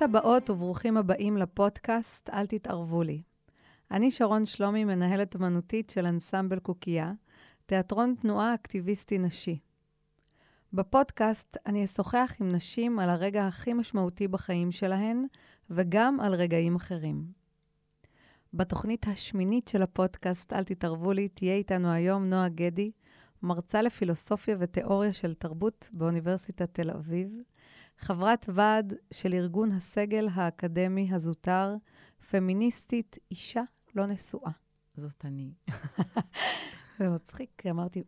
ברוכות הבאות וברוכים הבאים לפודקאסט "אל תתערבו לי". אני שרון שלומי, מנהלת אמנותית של אנסמבל קוקייה, תיאטרון תנועה אקטיביסטי נשי. בפודקאסט אני אשוחח עם נשים על הרגע הכי משמעותי בחיים שלהן, וגם על רגעים אחרים. בתוכנית השמינית של הפודקאסט "אל תתערבו לי" תהיה איתנו היום נועה גדי, מרצה לפילוסופיה ותיאוריה של תרבות באוניברסיטת תל אביב, חברת ועד של ארגון הסגל האקדמי הזוטר, פמיניסטית, אישה לא נשואה. זאת אני. זה מצחיק, כי אמרתי,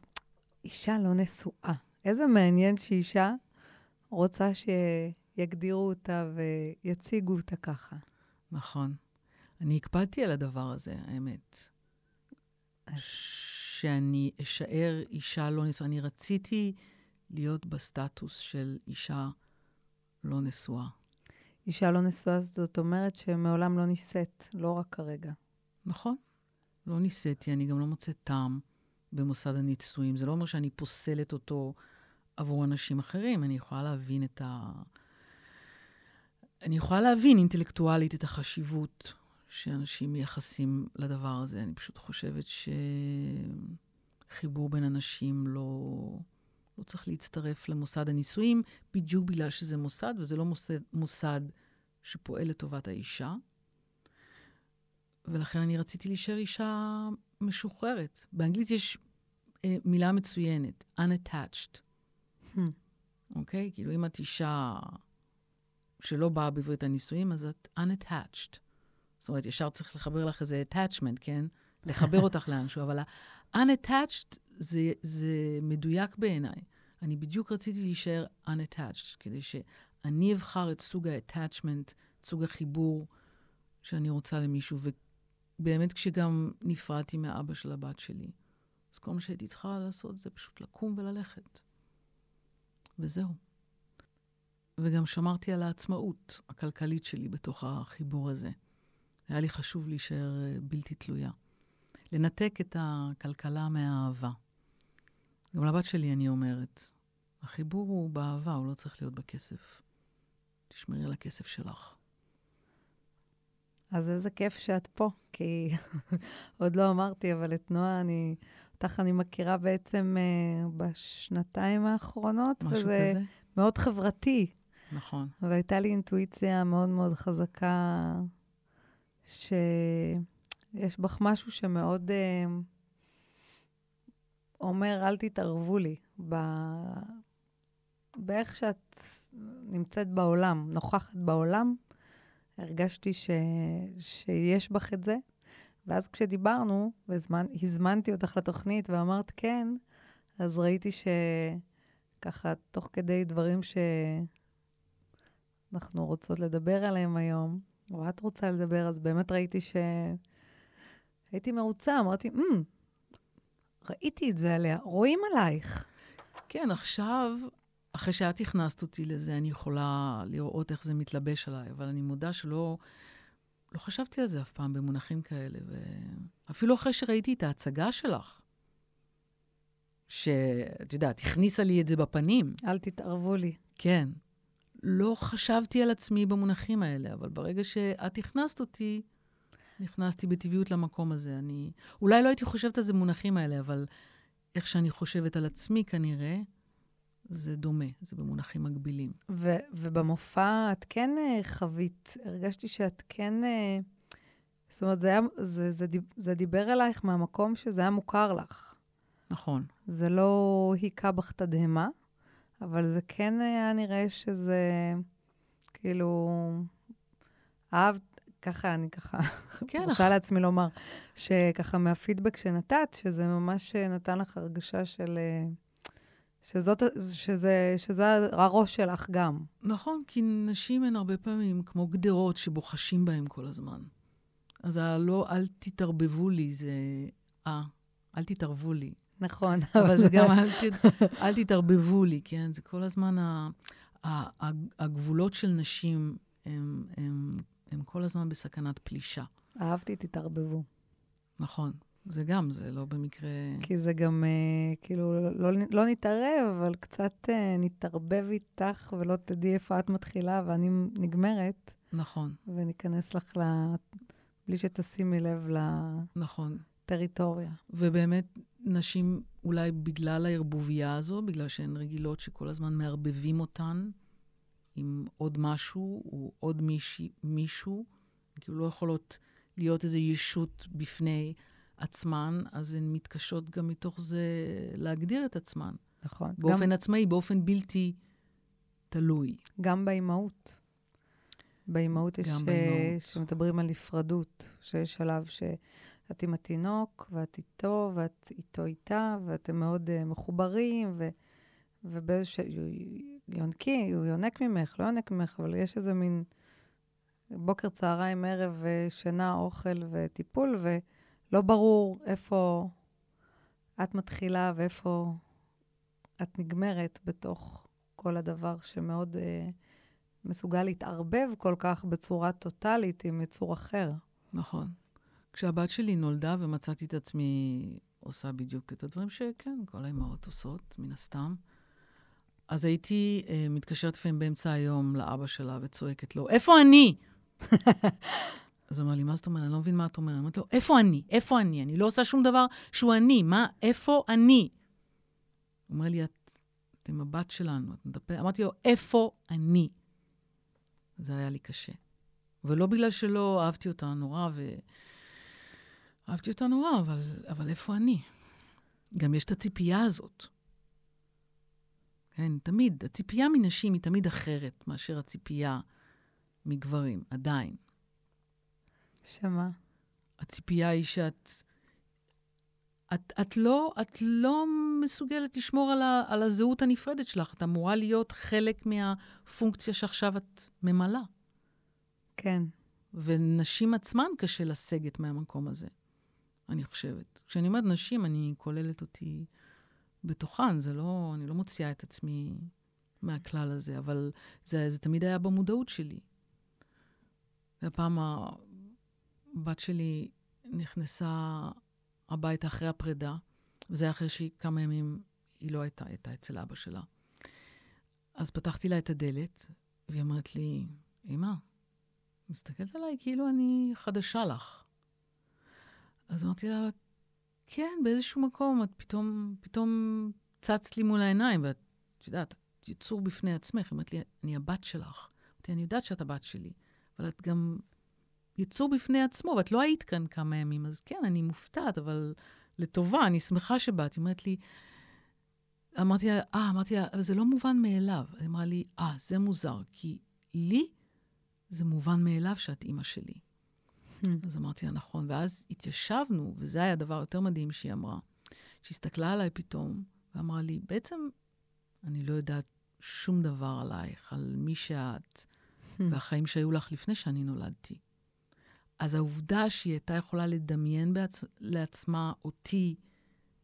אישה לא נשואה. איזה מעניין שאישה רוצה שיגדירו אותה ויציגו אותה ככה. נכון. אני הקפדתי על הדבר הזה, האמת. שאני אשאר אישה לא נשואה. אני רציתי להיות בסטטוס של אישה לא נשואה. אישה לא נשואה, זאת אומרת שמעולם לא נישאת, לא רק כרגע. נכון. לא נישאתי, אני גם לא מוצאת טעם במוסד הנישואים. זה לא אומר שאני פוסלת אותו עבור אנשים אחרים. אני יכולה להבין את ה... אני יכולה להבין אינטלקטואלית את החשיבות שאנשים מייחסים לדבר הזה. אני פשוט חושבת שחיבור בין אנשים לא, לא צריך להצטרף למוסד הנישואים, בדיוק בגלל שזה מוסד, וזה לא מוסד, מוסד שפועל לטובת האישה. ולכן אני רציתי להישאר אישה משוחררת. באנגלית יש אה, מילה מצוינת, unattached. Hmm. אוקיי? Okay? כאילו, אם את אישה שלא באה בברית הנישואים, אז את unattached. זאת אומרת, ישר צריך לחבר לך איזה attachment, כן? לחבר אותך לאנשהו, אבל ה-unattached זה, זה מדויק בעיניי. אני בדיוק רציתי להישאר unattached, כדי שאני אבחר את סוג ה-attachment, סוג החיבור שאני רוצה למישהו. ובאמת, כשגם נפרדתי מאבא של הבת שלי, אז כל מה שהייתי צריכה לעשות זה פשוט לקום וללכת. וזהו. וגם שמרתי על העצמאות הכלכלית שלי בתוך החיבור הזה. היה לי חשוב להישאר אה, בלתי תלויה. לנתק את הכלכלה מהאהבה. גם לבת שלי אני אומרת, החיבור הוא באהבה, הוא לא צריך להיות בכסף. תשמרי על הכסף שלך. אז איזה כיף שאת פה, כי עוד לא אמרתי, אבל את נועה, אני, אותך אני מכירה בעצם uh, בשנתיים האחרונות. משהו וזה כזה? מאוד חברתי. נכון. והייתה לי אינטואיציה מאוד מאוד חזקה, שיש בך משהו שמאוד uh, אומר, אל תתערבו לי, ב... באיך שאת נמצאת בעולם, נוכחת בעולם. הרגשתי ש... שיש בך את זה. ואז כשדיברנו, והזמנתי אותך לתוכנית ואמרת כן, אז ראיתי שככה, תוך כדי דברים שאנחנו רוצות לדבר עליהם היום, או את רוצה לדבר, אז באמת ראיתי ש... הייתי מרוצה, אמרתי, mm, ראיתי את זה עליה, רואים עלייך. כן, עכשיו אחרי שאת הכנסת אותי לזה, אני יכולה לראות איך זה מתלבש עליי, אבל אני מודה שלא לא חשבתי על זה אף פעם במונחים כאלה. ואפילו אחרי שראיתי את ההצגה שלך, שאת יודעת, הכניסה לי את זה בפנים. אל תתערבו לי. כן. לא חשבתי על עצמי במונחים האלה, אבל ברגע שאת הכנסת אותי, נכנסתי בטבעיות למקום הזה. אני... אולי לא הייתי חושבת על זה במונחים האלה, אבל איך שאני חושבת על עצמי כנראה, זה דומה, זה במונחים מקבילים. ו- ובמופע את כן uh, חווית, הרגשתי שאת כן... Uh, זאת אומרת, זה, היה, זה, זה, דיב, זה דיבר אלייך מהמקום שזה היה מוכר לך. נכון. זה לא היכה בך תדהמה, אבל זה כן היה נראה שזה, כאילו, אהבת, ככה, אני ככה, כן, מרשה לעצמי לומר, שככה מהפידבק שנתת, שזה ממש נתן לך הרגשה של... Uh, שזאת, שזה, שזה הראש שלך גם. נכון, כי נשים הן הרבה פעמים כמו גדרות שבוחשים בהן כל הזמן. אז הלא, אל תתערבבו לי, זה אה, אל תתערבו לי. נכון. אבל זה גם אל, ת, אל תתערבבו לי, כן? זה כל הזמן, ה, ה, ה, הגבולות של נשים הם, הם, הם כל הזמן בסכנת פלישה. אהבתי, תתערבבו. נכון. זה גם, זה לא במקרה... כי זה גם, אה, כאילו, לא, לא נתערב, אבל קצת אה, נתערבב איתך, ולא תדעי איפה את מתחילה ואני נגמרת. נכון. וניכנס לך ל... בלי שתשימי לב נכון. לטריטוריה. ובאמת, נשים, אולי בגלל הערבוביה הזו, בגלל שהן רגילות שכל הזמן מערבבים אותן עם עוד משהו, או עוד מישהי, מישהו, כאילו לא יכולות להיות איזו ישות בפני עצמן, אז הן מתקשות גם מתוך זה להגדיר את עצמן. נכון. באופן גם, עצמאי, באופן בלתי תלוי. גם באימהות. באימהות יש, גם באימהות. שמדברים על נפרדות, שיש שלב שאת עם התינוק, ואת איתו, ואת איתו איתה, ואתם מאוד uh, מחוברים, ו, ובאיזשהו... יונקי, הוא יונק ממך, לא יונק ממך, אבל יש איזה מין בוקר, צהריים, ערב, שינה, אוכל וטיפול, ולא ברור איפה את מתחילה ואיפה את נגמרת בתוך כל הדבר שמאוד אה, מסוגל להתערבב כל כך בצורה טוטאלית עם יצור אחר. נכון. כשהבת שלי נולדה ומצאתי את עצמי עושה בדיוק את הדברים שכן, כל האימהות עושות, מן הסתם. אז הייתי אה, מתקשרת לפעמים באמצע היום לאבא שלה וצועקת לו, איפה אני? אז הוא אומר לי, מה זאת אומרת? אני לא מבין מה את אומרת. אומרת לו, איפה אני? איפה אני? אני לא עושה שום דבר שהוא אני. מה? איפה אני? הוא אומר לי, את, את עם הבת שלנו, את מדברת... אמרתי לו, איפה אני? זה היה לי קשה. ולא בגלל שלא אהבתי אותה נורא, ו... אהבתי אותה נורא, אבל, אבל איפה אני? גם יש את הציפייה הזאת. כן, תמיד, הציפייה מנשים היא תמיד אחרת מאשר הציפייה מגברים, עדיין. שמה? הציפייה היא שאת... את, את, לא, את לא מסוגלת לשמור על, ה, על הזהות הנפרדת שלך. את אמורה להיות חלק מהפונקציה שעכשיו את ממלאה. כן. ונשים עצמן קשה לסגת מהמקום הזה, אני חושבת. כשאני אומרת נשים, אני כוללת אותי בתוכן, זה לא, אני לא מוציאה את עצמי מהכלל הזה, אבל זה, זה תמיד היה במודעות שלי. והפעם הבת שלי נכנסה הביתה אחרי הפרידה, וזה היה אחרי שהיא כמה ימים, היא לא הייתה, הייתה אצל אבא שלה. אז פתחתי לה את הדלת, והיא אומרת לי, אמא, מסתכלת עליי כאילו אני חדשה לך. אז אמרתי לה, כן, באיזשהו מקום, את פתאום, פתאום צצת לי מול העיניים, ואת יודעת, את יצור בפני עצמך. היא אומרת לי, אני הבת שלך. אמרתי, אני יודעת שאת הבת שלי, אבל את גם יצור בפני עצמו, ואת לא היית כאן כמה ימים, אז כן, אני מופתעת, אבל לטובה, אני שמחה שבאת. היא אומרת לי, אמרתי לה, אה, אמרתי לה, אבל זה לא מובן מאליו. היא אמרה לי, אה, זה מוזר, כי לי זה מובן מאליו שאת אימא שלי. Mm. אז אמרתי לה, נכון. ואז התיישבנו, וזה היה הדבר יותר מדהים שהיא אמרה. שהסתכלה עליי פתאום, ואמרה לי, בעצם אני לא יודעת שום דבר עלייך, על מי שאת, mm. והחיים שהיו לך לפני שאני נולדתי. אז העובדה שהיא הייתה יכולה לדמיין בעצ... לעצמה אותי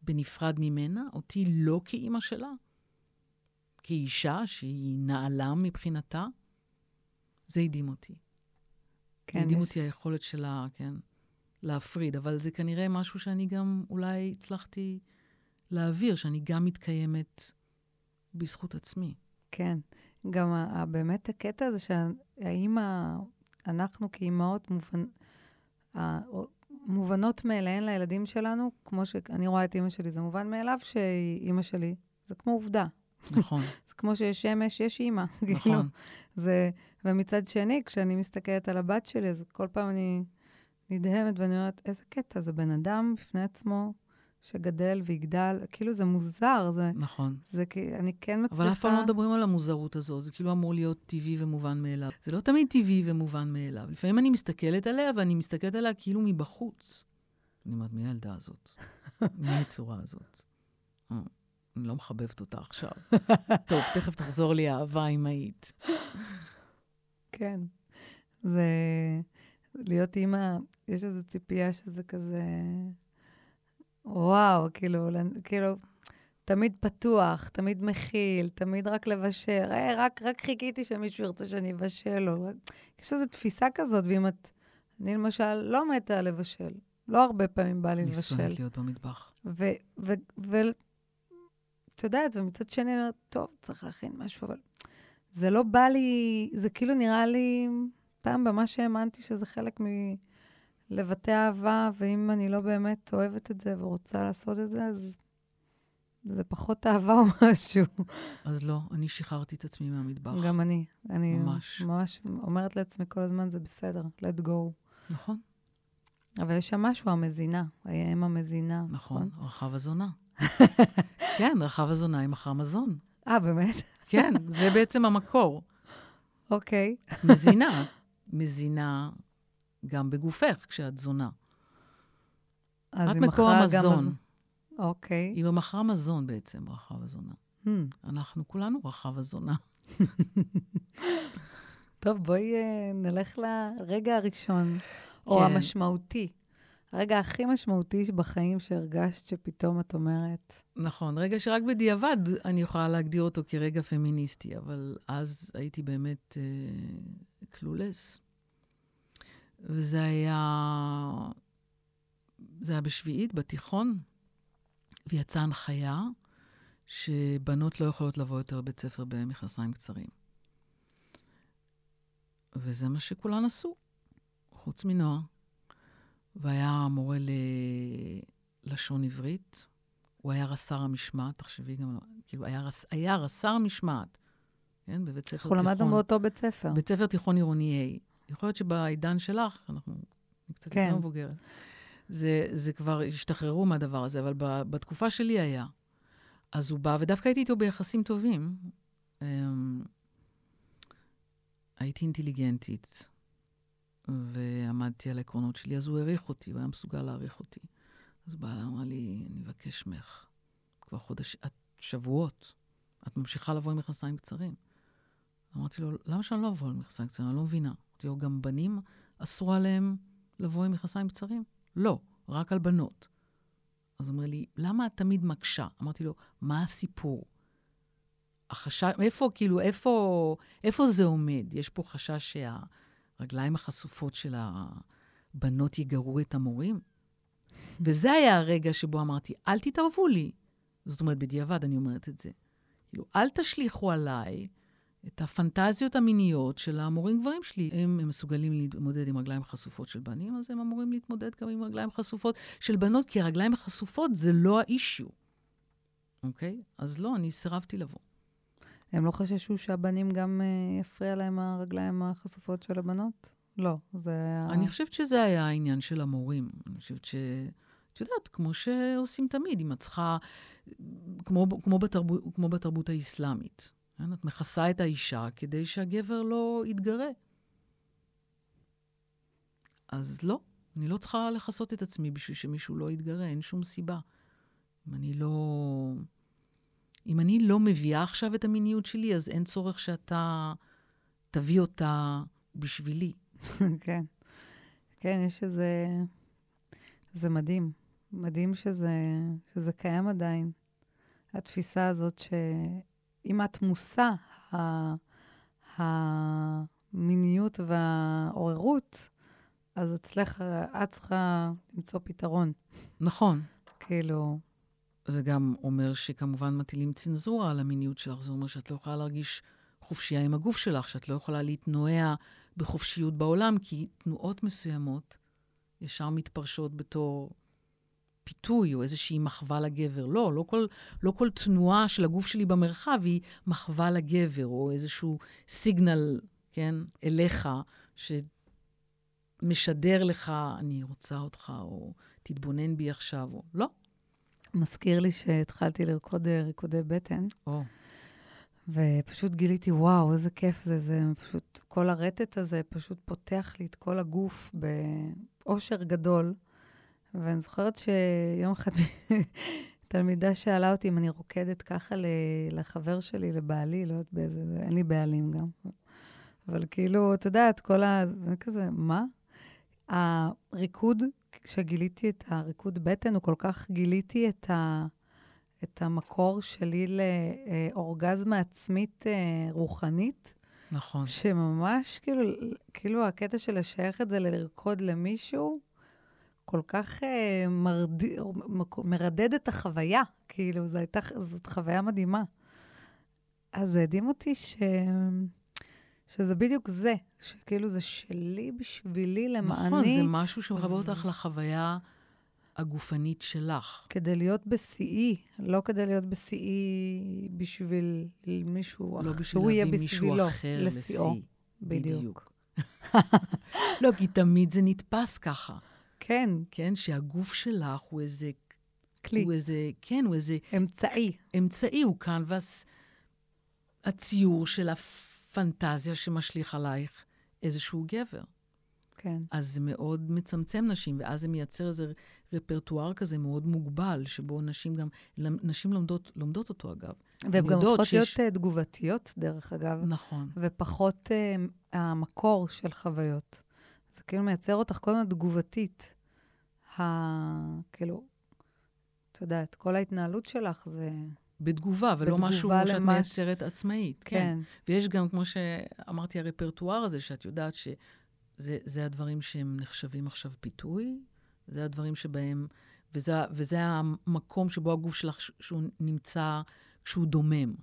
בנפרד ממנה, אותי לא כאימא שלה, כאישה שהיא נעלה מבחינתה, זה הדהים אותי. כן, הדהים אותי היכולת שלה, כן, להפריד. אבל זה כנראה משהו שאני גם אולי הצלחתי להעביר, שאני גם מתקיימת בזכות עצמי. כן. גם באמת הקטע הזה שהאם אנחנו כאימהות מובנ... מובנות מאליהן לילדים שלנו, כמו שאני רואה את אימא שלי, זה מובן מאליו שהיא אימא שלי. זה כמו עובדה. נכון. זה כמו שיש שמש, יש אימא. נכון. כאילו, זה, ומצד שני, כשאני מסתכלת על הבת שלי, אז כל פעם אני נדהמת ואני אומרת, איזה קטע, זה בן אדם בפני עצמו שגדל ויגדל, כאילו זה מוזר, זה... נכון. זה כי אני כן מצליחה... אבל אף פעם לא מדברים על המוזרות הזו, זה כאילו אמור להיות טבעי ומובן מאליו. זה לא תמיד טבעי ומובן מאליו. לפעמים אני מסתכלת עליה, ואני מסתכלת עליה כאילו מבחוץ. אני אומרת, מי הילדה הזאת? מי הצורה הזאת? אה, אני לא מחבבת אותה עכשיו. טוב, תכף תחזור לי אהבה אמהית. כן. זה... להיות אימא, יש איזו ציפייה שזה כזה... וואו, כאילו, כאילו, תמיד פתוח, תמיד מכיל, תמיד רק לבשל. היי, רק, רק חיכיתי שמישהו ירצה שאני אבשל לו. יש איזו תפיסה כזאת, ואם את... אני למשל לא מתה לבשל. לא הרבה פעמים בא לי אני לבשל. שונאת להיות במטבח. ואת יודעת, ומצד שני, אני אומרת, טוב, צריך להכין משהו, אבל זה לא בא לי, זה כאילו נראה לי, פעם במה שהאמנתי שזה חלק מלבטא אהבה, ואם אני לא באמת אוהבת את זה ורוצה לעשות את זה, אז זה פחות אהבה או משהו. אז לא, אני שחררתי את עצמי מהמטבח. גם אני. אני ממש. ממש אומרת לעצמי כל הזמן, זה בסדר, let go. נכון, אבל יש שם משהו, המזינה, האם המזינה, נכון, רחב הזונה. כן, רחב הזונה היא מכרה מזון. אה, באמת? כן, זה בעצם המקור. אוקיי. מזינה, מזינה גם בגופך כשאת זונה. אז את מקור המזון. מז- אוקיי. היא מכרה מזון בעצם, רחב הזונה. Hmm. אנחנו כולנו רחב הזונה. טוב, בואי אה, נלך לרגע הראשון, או כן. המשמעותי. הרגע הכי משמעותי בחיים שהרגשת שפתאום את אומרת, נכון, רגע שרק בדיעבד אני יכולה להגדיר אותו כרגע פמיניסטי, אבל אז הייתי באמת קלולס. וזה היה, זה היה בשביעית, בתיכון, ויצאה הנחיה שבנות לא יכולות לבוא יותר לבית ספר במכנסיים קצרים. וזה מה שכולן עשו, חוץ מנועה. והיה מורה ללשון עברית, הוא היה רס"ר המשמעת, תחשבי גם, כאילו, היה, רס, היה רס"ר המשמעת, כן, בבית ספר אנחנו תיכון. למדנו באותו בית ספר. בית ספר תיכון עירוני A. יכול להיות שבעידן שלך, אנחנו קצת כן. יותר מבוגרת, זה, זה כבר השתחררו מהדבר הזה, אבל ב, בתקופה שלי היה. אז הוא בא, ודווקא הייתי איתו ביחסים טובים. אמ, הייתי אינטליגנטית, ועמדתי על העקרונות שלי, אז הוא העריך אותי, הוא היה מסוגל להעריך אותי. אז הוא בא אליי, אמר לי, אני מבקש ממך, כבר חודש, את, שבועות, את ממשיכה לבוא עם מכנסיים קצרים. אמרתי לו, למה שאני לא אבוא עם מכנסיים קצרים? אני לא מבינה. אמרתי לו, גם בנים אסור עליהם לבוא עם מכנסיים קצרים? לא, רק על בנות. אז הוא אומר לי, למה את תמיד מקשה? אמרתי לו, מה הסיפור? החשש, איפה, כאילו, איפה, איפה זה עומד? יש פה חשש שהרגליים החשופות של הבנות יגרו את המורים? וזה היה הרגע שבו אמרתי, אל תתערבו לי. זאת אומרת, בדיעבד אני אומרת את זה. כאילו, אל תשליכו עליי את הפנטזיות המיניות של המורים גברים שלי. הם, הם מסוגלים להתמודד עם רגליים חשופות של בנים, אז הם אמורים להתמודד גם עם רגליים חשופות של בנות, כי הרגליים החשופות זה לא האישיו, אוקיי? אז לא, אני סירבתי לבוא. הם לא חששו שהבנים גם אה, יפריע להם הרגליים החשופות של הבנות? לא, זה היה... אני חושבת שזה היה העניין של המורים. אני חושבת ש... את יודעת, כמו שעושים תמיד, אם את צריכה, כמו, כמו, בתרבות, כמו בתרבות האסלאמית. כן? את מכסה את האישה כדי שהגבר לא יתגרה. אז לא, אני לא צריכה לכסות את עצמי בשביל שמישהו לא יתגרה, אין שום סיבה. אם אני לא... אם אני לא מביאה עכשיו את המיניות שלי, אז אין צורך שאתה תביא אותה בשבילי. כן. כן, יש איזה... זה מדהים. מדהים שזה, שזה קיים עדיין. התפיסה הזאת שאם את מושא ה- המיניות והעוררות, אז אצלך, את צריכה למצוא פתרון. נכון. כאילו, זה גם אומר שכמובן מטילים צנזורה על המיניות שלך. זה אומר שאת לא יכולה להרגיש חופשייה עם הגוף שלך, שאת לא יכולה להתנועע בחופשיות בעולם, כי תנועות מסוימות ישר מתפרשות בתור פיתוי או איזושהי מחווה לגבר. לא, לא כל, לא כל תנועה של הגוף שלי במרחב היא מחווה לגבר, או איזשהו סיגנל, כן, אליך, שמשדר לך, אני רוצה אותך, או תתבונן בי עכשיו, או לא. מזכיר לי שהתחלתי לרקוד אה, ריקודי בטן, או, ופשוט גיליתי, וואו, איזה כיף זה, זה פשוט, כל הרטט הזה פשוט פותח לי את כל הגוף באושר גדול. ואני זוכרת שיום אחד תלמידה שאלה אותי אם אני רוקדת ככה לחבר שלי, לבעלי, לא יודעת באיזה, זה- אין לי בעלים גם. אבל כאילו, את יודעת, כל ה... זה כזה, מה? הריקוד, כשגיליתי את הריקוד בטן, הוא כל כך גיליתי את, ה, את המקור שלי לאורגזמה עצמית אה, רוחנית, נכון. שממש, כאילו, כאילו הקטע של לשייך את זה ללרקוד למישהו, כל כך אה, מרד... מרדד את החוויה, כאילו, זו הייתה, זאת חוויה מדהימה. אז זה הדהים אותי ש... שזה בדיוק זה, שכאילו זה שלי בשבילי, למעני. נכון, זה משהו שמחבר אותך לחוויה הגופנית שלך. כדי להיות בשיאי, לא כדי להיות בשיאי בשביל מישהו לא אחר, בשביל שהוא יהיה להביא מישהו בשבילו, אחר לשיאו. לשיא. בדיוק. לא, כי תמיד זה נתפס ככה, כן, כן? שהגוף שלך הוא איזה... כלי, הוא איזה, כן, הוא איזה אמצעי. אמצעי, הוא קנבס, הציור של הפנטזיה שמשליך עלייך איזשהו גבר. כן, אז זה מאוד מצמצם נשים, ואז זה מייצר איזה רפרטואר כזה מאוד מוגבל, שבו נשים גם, נשים לומדות, לומדות אותו אגב. והן גם הופכות שיש- להיות אה, תגובתיות, דרך אגב, נכון. ופחות אה, המקור של חוויות. זה כאילו מייצר אותך כל הזמן תגובתית. ה... כאילו, את יודעת, כל ההתנהלות שלך זה... בתגובה, ולא בתגובה משהו שאת למש- מייצרת עצמאית. כן. כן, ויש גם, כמו שאמרתי, הרפרטואר הזה, שאת יודעת שזה זה הדברים שהם נחשבים עכשיו פיתוי, זה הדברים שבהם, וזה, וזה המקום שבו הגוף שלך, שהוא נמצא, כשהוא דומם,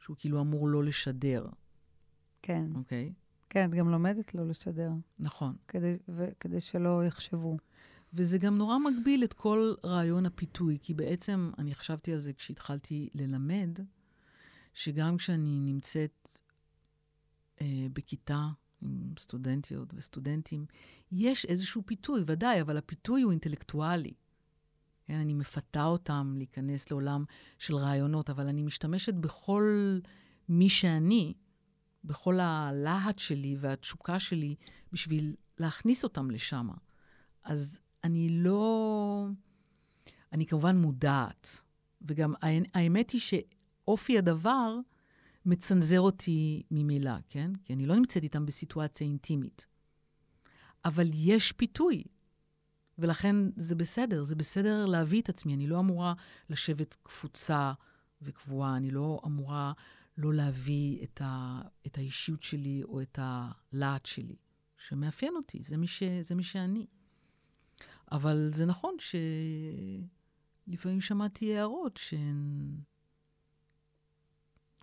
שהוא כאילו אמור לא לשדר, כן. אוקיי? כן, את גם לומדת לא לשדר, נכון. כדי, ו, כדי שלא יחשבו. וזה גם נורא מגביל את כל רעיון הפיתוי, כי בעצם, אני חשבתי על זה כשהתחלתי ללמד, שגם כשאני נמצאת אה, בכיתה עם סטודנטיות וסטודנטים, יש איזשהו פיתוי, ודאי, אבל הפיתוי הוא אינטלקטואלי. כן, אני מפתה אותם להיכנס לעולם של רעיונות, אבל אני משתמשת בכל מי שאני, בכל הלהט שלי והתשוקה שלי, בשביל להכניס אותם לשם. אז אני לא... אני כמובן מודעת, וגם האמ- האמת היא שאופי הדבר מצנזר אותי ממילא, כן? כי אני לא נמצאת איתם בסיטואציה אינטימית. אבל יש פיתוי, ולכן זה בסדר, זה בסדר להביא את עצמי. אני לא אמורה לשבת קפוצה וקבועה, אני לא אמורה לא להביא את, ה, את האישיות שלי או את הלהט שלי, שמאפיין אותי, זה מי, ש, זה מי שאני. אבל זה נכון שלפעמים שמעתי הערות שהן...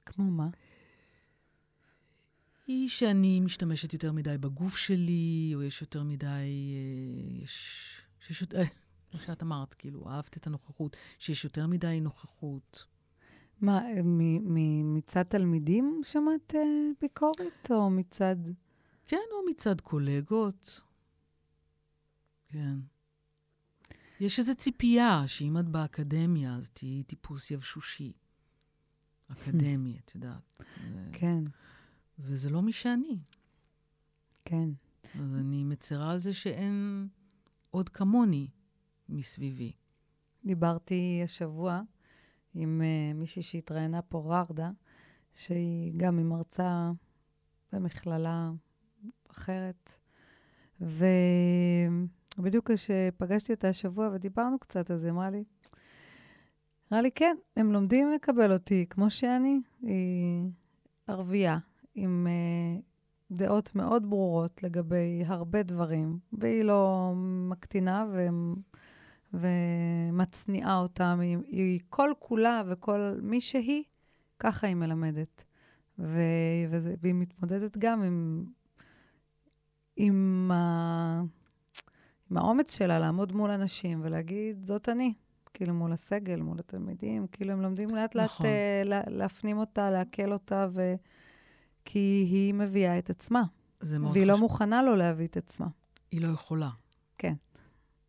כמו מה? היא שאני משתמשת יותר מדי בגוף שלי, או יש יותר מדי... אה, יש... שיש יותר... כמו שאת אמרת, כאילו, אהבת את הנוכחות, שיש יותר מדי נוכחות. מה, מ- מ- מצד תלמידים שמעת אה, ביקורת, או מצד... כן, או מצד קולגות. כן. יש איזו ציפייה שאם את באקדמיה, אז תהיי טיפוס יבשושי. אקדמי, את יודעת. ו- כן, וזה לא מי שאני. כן. אז אני מצרה על זה שאין עוד כמוני מסביבי. דיברתי השבוע עם uh, מישהי שהתראיינה פה, ררדה, שהיא גם היא מרצה במכללה אחרת. ובדיוק כשפגשתי אותה השבוע ודיברנו קצת, אז היא אמרה לי, אמרה לי, כן, הם לומדים לקבל אותי כמו שאני. היא ערבייה, עם uh, דעות מאוד ברורות לגבי הרבה דברים, והיא לא מקטינה ו... ומצניעה אותם. היא, היא כל כולה וכל מי שהיא, ככה היא מלמדת. ו, וזה, והיא מתמודדת גם עם, עם, ה, עם האומץ שלה לעמוד מול אנשים ולהגיד, זאת אני. כאילו מול הסגל, מול התלמידים, כאילו הם לומדים לאט לאט נכון. אה, לה, להפנים אותה, לעכל אותה, ו... כי היא מביאה את עצמה, זה מאוד והיא לא חשוב. מוכנה לא להביא את עצמה. היא לא יכולה. כן.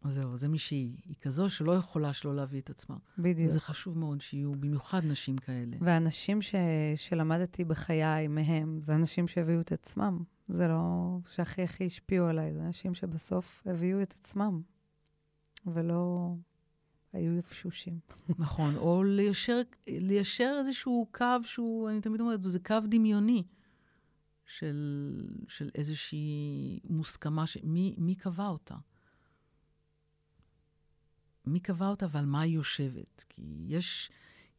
אז זהו, זה מי שהיא. היא כזו שלא יכולה שלא להביא את עצמה. בדיוק. וזה חשוב מאוד שיהיו במיוחד נשים כאלה. והאנשים ש... שלמדתי בחיי מהם, זה אנשים שהביאו את עצמם. זה לא שהכי הכי השפיעו עליי, זה אנשים שבסוף הביאו את עצמם, ולא היו יבשושים. נכון, או ליישר, ליישר איזשהו קו שהוא, אני תמיד אומרת, זה קו דמיוני של, של איזושהי מוסכמה, ש... מי, מי קבע אותה? מי קבע אותה ועל מה היא יושבת? כי יש,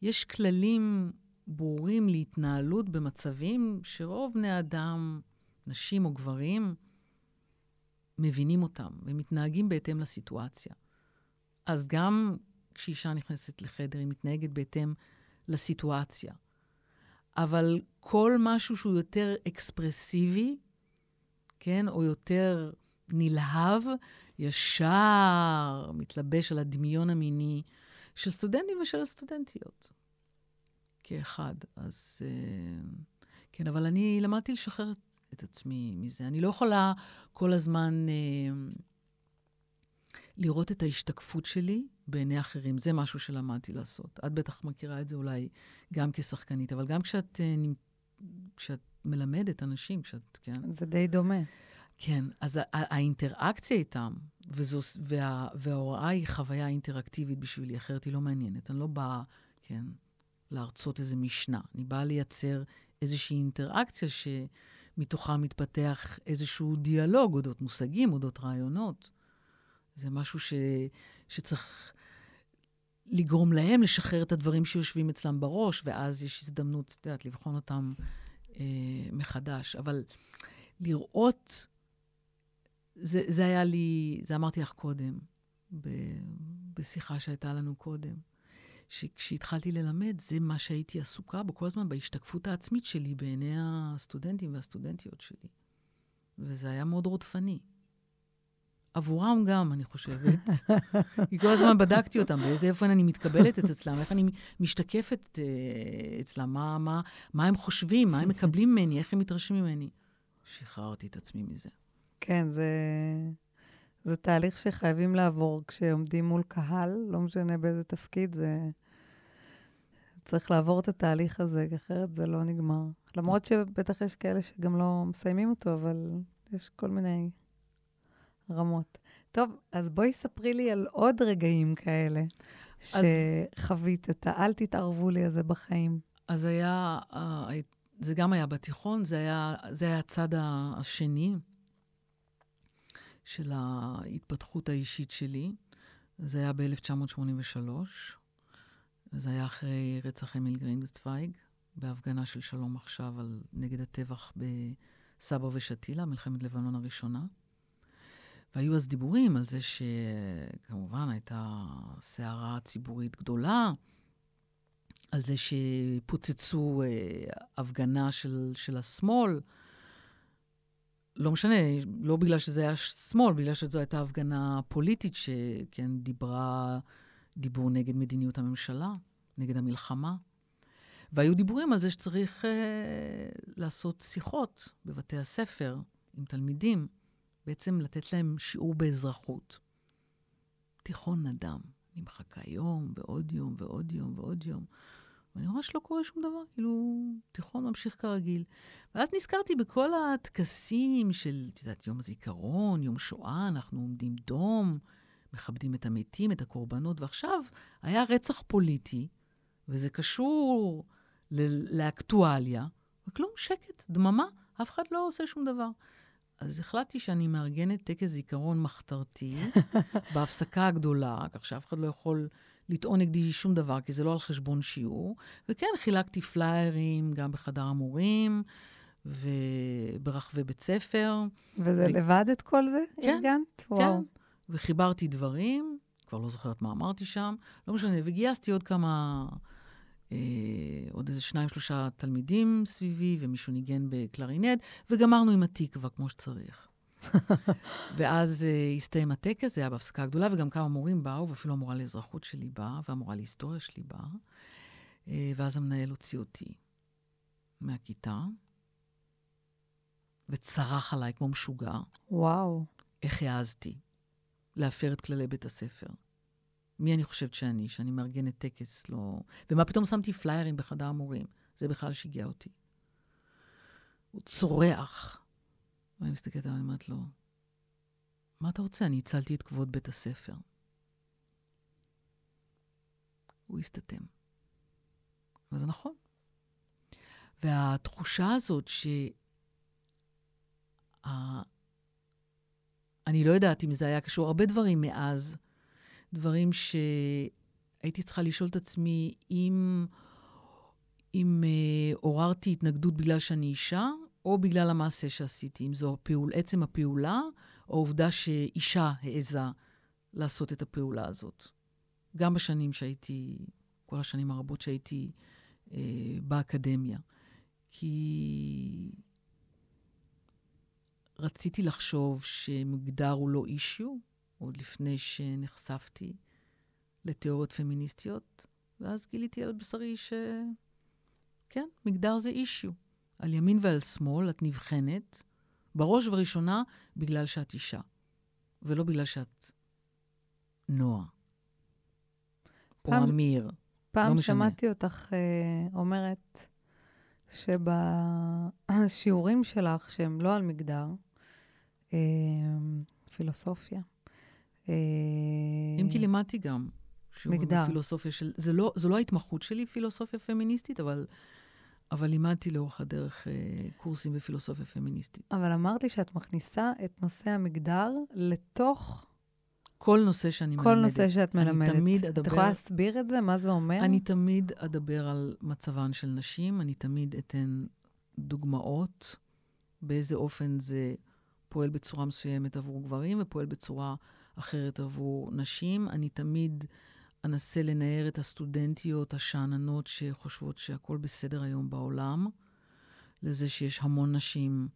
יש כללים ברורים להתנהלות במצבים שרוב בני האדם, נשים או גברים, מבינים אותם ומתנהגים בהתאם לסיטואציה. אז גם כשאישה נכנסת לחדר, היא מתנהגת בהתאם לסיטואציה. אבל כל משהו שהוא יותר אקספרסיבי, כן, או יותר נלהב, ישר מתלבש על הדמיון המיני של סטודנטים ושל הסטודנטיות. כאחד. אז אה, כן, אבל אני למדתי לשחרר את עצמי מזה. אני לא יכולה כל הזמן אה, לראות את ההשתקפות שלי בעיני אחרים. זה משהו שלמדתי לעשות. את בטח מכירה את זה אולי גם כשחקנית, אבל גם כשאת, אה, כשאת מלמדת אנשים, כשאת, כן? זה די דומה. כן, אז האינטראקציה איתם, וזו, וה, וההוראה היא חוויה אינטראקטיבית בשבילי, אחרת היא לא מעניינת. אני לא באה, כן, להרצות איזה משנה. אני באה לייצר איזושהי אינטראקציה שמתוכה מתפתח איזשהו דיאלוג אודות מושגים, אודות רעיונות. זה משהו ש, שצריך לגרום להם לשחרר את הדברים שיושבים אצלם בראש, ואז יש הזדמנות, את יודעת, לבחון אותם אה, מחדש. אבל לראות, זה, זה היה לי, זה אמרתי לך קודם, ב, בשיחה שהייתה לנו קודם. שכשהתחלתי ללמד, זה מה שהייתי עסוקה בו כל הזמן, בהשתקפות העצמית שלי בעיני הסטודנטים והסטודנטיות שלי. וזה היה מאוד רודפני. עבורם גם, אני חושבת. כי כל הזמן בדקתי אותם, באיזה אופן אני מתקבלת את אצלם, איך אני משתקפת uh, אצלם, מה, מה, מה הם חושבים, מה הם מקבלים ממני, איך הם מתרשמים ממני. שחררתי את עצמי מזה. כן, זה, זה תהליך שחייבים לעבור כשעומדים מול קהל, לא משנה באיזה תפקיד, זה... צריך לעבור את התהליך הזה, אחרת זה לא נגמר. למרות שבטח יש כאלה שגם לא מסיימים אותו, אבל יש כל מיני רמות. טוב, אז בואי ספרי לי על עוד רגעים כאלה שחווית את האל תתערבו לי הזה בחיים. אז היה, אה, זה גם היה בתיכון, זה היה, זה היה הצד השני של ההתפתחות האישית שלי. זה היה ב-1983. זה היה אחרי רצח אמיל גרינגסטוויג, בהפגנה של שלום עכשיו על, נגד הטבח בסבא ושתילה, מלחמת לבנון הראשונה. והיו אז דיבורים על זה שכמובן הייתה סערה ציבורית גדולה, על זה שפוצצו אה, הפגנה של, של השמאל. לא משנה, לא בגלל שזה היה שמאל, בגלל שזו הייתה הפגנה פוליטית שכן דיברה דיבור נגד מדיניות הממשלה, נגד המלחמה. והיו דיבורים על זה שצריך אה, לעשות שיחות בבתי הספר עם תלמידים, בעצם לתת להם שיעור באזרחות. תיכון נדם. אני מחכה יום ועוד יום ועוד יום ועוד יום. ואני ממש לא קורה שום דבר, כאילו, תיכון ממשיך כרגיל. ואז נזכרתי בכל הטקסים של, את יודעת, יום הזיכרון, יום שואה, אנחנו עומדים דום, מכבדים את המתים, את הקורבנות, ועכשיו היה רצח פוליטי, וזה קשור לאקטואליה, וכלום, שקט, דממה, אף אחד לא עושה שום דבר. אז החלטתי שאני מארגנת טקס זיכרון מחתרתי בהפסקה הגדולה, כך שאף אחד לא יכול לטעון נגדי שום דבר, כי זה לא על חשבון שיעור. וכן, חילקתי פליירים גם בחדר המורים וברחבי בית ספר. וזה ו... לבד את כל זה? כן, ארגנת? כן. וואו. וחיברתי דברים, כבר לא זוכרת מה אמרתי שם, לא משנה, וגייסתי עוד כמה, אה, עוד איזה שניים, שלושה תלמידים סביבי, ומישהו ניגן בקלרינט, וגמרנו עם התקווה כמו שצריך. ואז uh, הסתיים הטקס, זה היה בהפסקה הגדולה, וגם כמה מורים באו, ואפילו המורה לאזרחות שלי באה, והמורה להיסטוריה שלי באה. Uh, ואז המנהל הוציא אותי מהכיתה, וצרח עליי כמו משוגע. וואו. איך העזתי להפר את כללי בית הספר. מי אני חושבת שאני? שאני מארגנת טקס, לא... ומה פתאום שמתי פליירים בחדר המורים? זה בכלל שיגע אותי. הוא צורח. ואני מסתכלת עליו, אני אומרת לו, מה אתה רוצה? אני הצלתי את כבוד בית הספר. הוא הסתתם. וזה נכון. והתחושה הזאת ש... אני לא יודעת אם זה היה קשור, הרבה דברים מאז, דברים שהייתי צריכה לשאול את עצמי אם, אם אה, עוררתי התנגדות בגלל שאני אישה, או בגלל המעשה שעשיתי, אם זו הפעול, עצם הפעולה, או העובדה שאישה העזה לעשות את הפעולה הזאת. גם בשנים שהייתי, כל השנים הרבות שהייתי אה, באקדמיה. כי רציתי לחשוב שמגדר הוא לא אישיו, עוד לפני שנחשפתי לתיאוריות פמיניסטיות, ואז גיליתי על בשרי שכן, מגדר זה אישיו. על ימין ועל שמאל את נבחנת, בראש ובראשונה בגלל שאת אישה, ולא בגלל שאת נועה. או פעם- אמיר. פעם לא. שמעתי אותך אה, אומרת שבשיעורים שלך, שהם לא על מגדר, אה, פילוסופיה, אה, אם כי לימדתי גם. שיעורים מגדר. בפילוסופיה של... זה לא, זו לא ההתמחות שלי, פילוסופיה פמיניסטית, אבל, אבל לימדתי לאורך הדרך אה, קורסים בפילוסופיה פמיניסטית. אבל אמרתי שאת מכניסה את נושא המגדר לתוך כל נושא שאני כל מלמדת. נושא שאת מלמדת. אני תמיד את אדבר... יכולה להסביר את זה? מה זה אומר? אני תמיד אדבר על מצבן של נשים, אני תמיד אתן דוגמאות באיזה אופן זה פועל בצורה מסוימת עבור גברים ופועל בצורה אחרת עבור נשים. אני תמיד אנסה לנער את הסטודנטיות השאננות שחושבות שהכול בסדר היום בעולם, לזה שיש המון נשים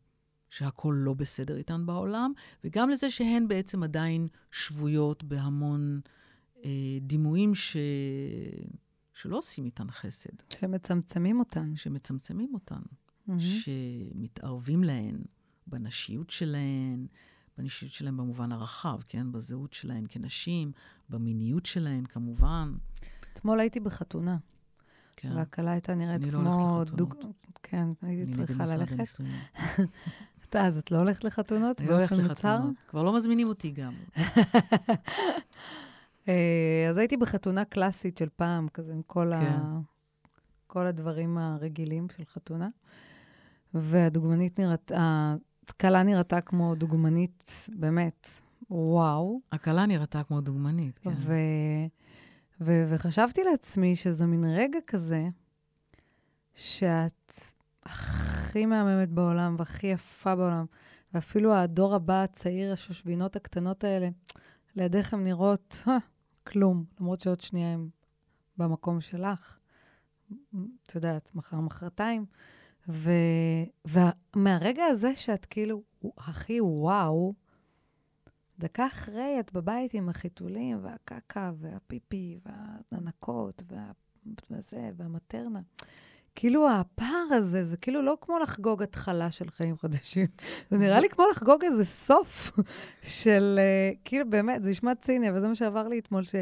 שהכול לא בסדר איתן בעולם, וגם לזה שהן בעצם עדיין שבויות בהמון אה, דימויים ש... שלא עושים איתן חסד, שמצמצמים אותן. שמצמצמים אותן, מהמם. שמתערבים להן בנשיות שלהן, בנשיות שלהן במובן הרחב, כן? בזהות שלהן כנשים, במיניות שלהן כמובן. אתמול הייתי בחתונה, כן. והכלה הייתה נראית אני לא כמו... הולכת דוג... לחתונות. כן, הייתי צריכה ללכת. אתה, אז את לא הולכת לחתונות? אני לא הולכת? לחתונות. כבר לא מזמינים אותי גם. אה, אז הייתי בחתונה קלאסית של פעם, כזה עם כל, כן. ה... כל הדברים הרגילים של חתונה. והדוגמנית נראית, הכלה נראתה כמו דוגמנית, באמת, וואו. הכלה נראתה כמו דוגמנית, כן. ו... ו... וחשבתי לעצמי שזה מין רגע כזה, שאת הכי מהממת בעולם והכי יפה בעולם, ואפילו הדור הבא הצעיר, השושבינות הקטנות האלה, לידך הן נראות "אה, כלום, למרות שעוד שנייה הן במקום שלך. את יודעת, מחר, מחרתיים. ו... ומהרגע הזה שאת כאילו הכי וואו, דקה אחרי את בבית עם החיתולים והקקה והפיפי והנקות וה... וזה, והמטרנה. כאילו הפער הזה, זה כאילו לא כמו לחגוג התחלה של חיים חדשים. זה נראה לי כמו לחגוג איזה סוף של, uh, כאילו באמת, זה נשמע ציני, אבל זה מה שעבר לי אתמול, ש,